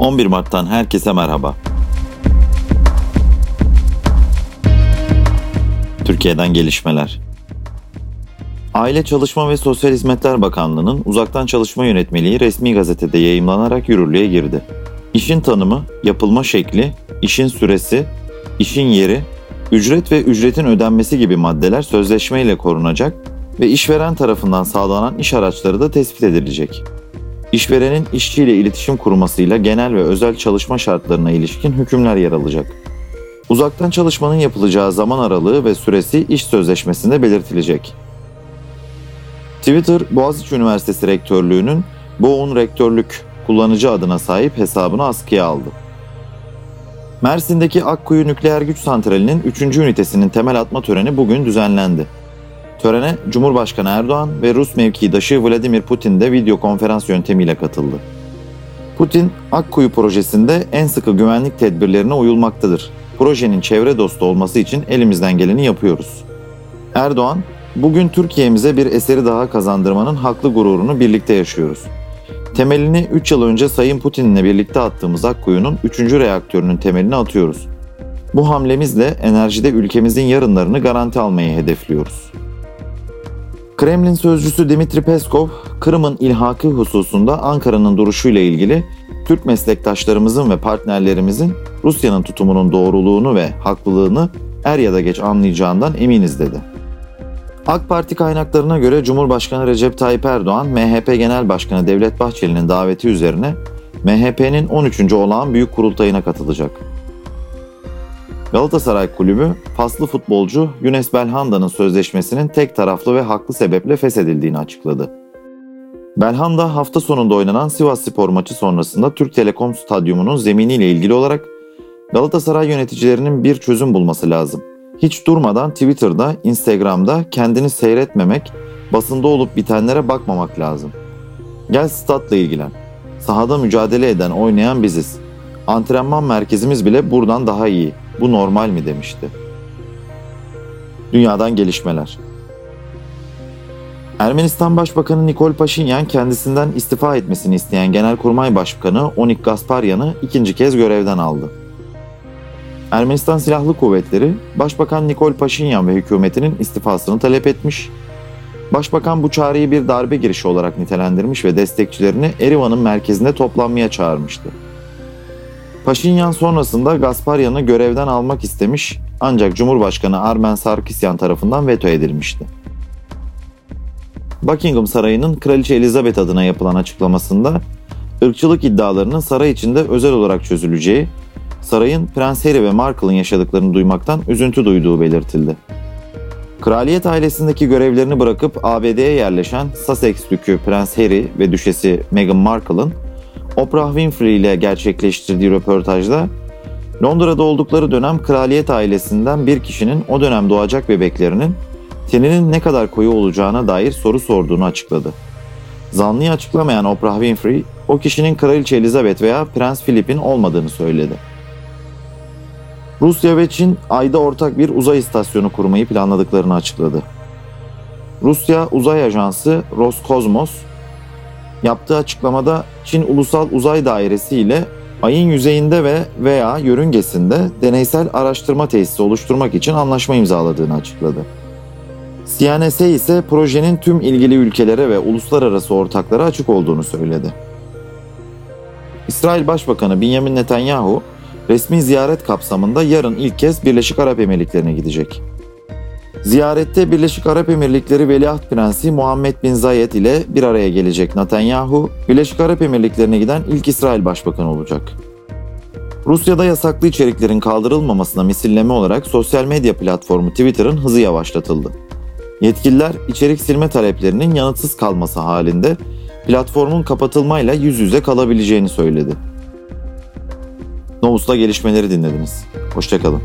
11 Mart'tan herkese merhaba. Türkiye'den gelişmeler. Aile Çalışma ve Sosyal Hizmetler Bakanlığı'nın uzaktan çalışma yönetmeliği resmi gazetede yayımlanarak yürürlüğe girdi. İşin tanımı, yapılma şekli, işin süresi, işin yeri, ücret ve ücretin ödenmesi gibi maddeler sözleşmeyle korunacak ve işveren tarafından sağlanan iş araçları da tespit edilecek. İşverenin işçiyle iletişim kurmasıyla genel ve özel çalışma şartlarına ilişkin hükümler yer alacak. Uzaktan çalışmanın yapılacağı zaman aralığı ve süresi iş sözleşmesinde belirtilecek. Twitter, Boğaziçi Üniversitesi Rektörlüğü'nün Boğun Rektörlük kullanıcı adına sahip hesabını askıya aldı. Mersin'deki Akkuyu Nükleer Güç Santrali'nin 3. ünitesinin temel atma töreni bugün düzenlendi. Törene Cumhurbaşkanı Erdoğan ve Rus mevkidaşı Vladimir Putin de video konferans yöntemiyle katıldı. Putin, Akkuyu projesinde en sıkı güvenlik tedbirlerine uyulmaktadır. Projenin çevre dostu olması için elimizden geleni yapıyoruz. Erdoğan, bugün Türkiye'mize bir eseri daha kazandırmanın haklı gururunu birlikte yaşıyoruz. Temelini 3 yıl önce Sayın Putin'le birlikte attığımız Akkuyu'nun 3. reaktörünün temelini atıyoruz. Bu hamlemizle enerjide ülkemizin yarınlarını garanti almayı hedefliyoruz. Kremlin sözcüsü Dimitri Peskov, Kırım'ın ilhakı hususunda Ankara'nın duruşuyla ilgili Türk meslektaşlarımızın ve partnerlerimizin Rusya'nın tutumunun doğruluğunu ve haklılığını er ya da geç anlayacağından eminiz dedi. AK Parti kaynaklarına göre Cumhurbaşkanı Recep Tayyip Erdoğan, MHP Genel Başkanı Devlet Bahçeli'nin daveti üzerine MHP'nin 13. olağan büyük kurultayına katılacak. Galatasaray Kulübü, paslı futbolcu Younes Belhanda'nın sözleşmesinin tek taraflı ve haklı sebeple feshedildiğini açıkladı. Belhanda hafta sonunda oynanan Sivas Spor maçı sonrasında Türk Telekom Stadyumu'nun zeminiyle ilgili olarak Galatasaray yöneticilerinin bir çözüm bulması lazım. Hiç durmadan Twitter'da, Instagram'da kendini seyretmemek, basında olup bitenlere bakmamak lazım. Gel statla ilgilen. Sahada mücadele eden, oynayan biziz. Antrenman merkezimiz bile buradan daha iyi. Bu normal mi demişti. Dünyadan gelişmeler. Ermenistan Başbakanı Nikol Paşinyan kendisinden istifa etmesini isteyen Genelkurmay Başkanı Onik Gasparyan'ı ikinci kez görevden aldı. Ermenistan Silahlı Kuvvetleri, Başbakan Nikol Paşinyan ve hükümetinin istifasını talep etmiş. Başbakan bu çağrıyı bir darbe girişi olarak nitelendirmiş ve destekçilerini Erivan'ın merkezinde toplanmaya çağırmıştı. Paşinyan sonrasında Gasparyan'ı görevden almak istemiş ancak Cumhurbaşkanı Armen Sarkisyan tarafından veto edilmişti. Buckingham Sarayı'nın Kraliçe Elizabeth adına yapılan açıklamasında ırkçılık iddialarının saray içinde özel olarak çözüleceği, sarayın Prens Harry ve Markle'ın yaşadıklarını duymaktan üzüntü duyduğu belirtildi. Kraliyet ailesindeki görevlerini bırakıp ABD'ye yerleşen Sussex Dükü Prens Harry ve Düşesi Meghan Markle'ın Oprah Winfrey ile gerçekleştirdiği röportajda Londra'da oldukları dönem kraliyet ailesinden bir kişinin o dönem doğacak bebeklerinin teninin ne kadar koyu olacağına dair soru sorduğunu açıkladı. Zanlıyı açıklamayan Oprah Winfrey, o kişinin Kraliçe Elizabeth veya Prens Philip'in olmadığını söyledi. Rusya ve Çin ayda ortak bir uzay istasyonu kurmayı planladıklarını açıkladı. Rusya Uzay Ajansı Roskosmos yaptığı açıklamada Çin Ulusal Uzay Dairesi ile ayın yüzeyinde ve veya yörüngesinde deneysel araştırma tesisi oluşturmak için anlaşma imzaladığını açıkladı. CNS ise projenin tüm ilgili ülkelere ve uluslararası ortaklara açık olduğunu söyledi. İsrail Başbakanı Benjamin Netanyahu resmi ziyaret kapsamında yarın ilk kez Birleşik Arap Emirlikleri'ne gidecek. Ziyarette Birleşik Arap Emirlikleri Veliaht Prensi Muhammed Bin Zayed ile bir araya gelecek Netanyahu, Birleşik Arap Emirlikleri'ne giden ilk İsrail Başbakanı olacak. Rusya'da yasaklı içeriklerin kaldırılmamasına misilleme olarak sosyal medya platformu Twitter'ın hızı yavaşlatıldı. Yetkililer içerik silme taleplerinin yanıtsız kalması halinde platformun kapatılmayla yüz yüze kalabileceğini söyledi. Novus'ta gelişmeleri dinlediniz. Hoşçakalın.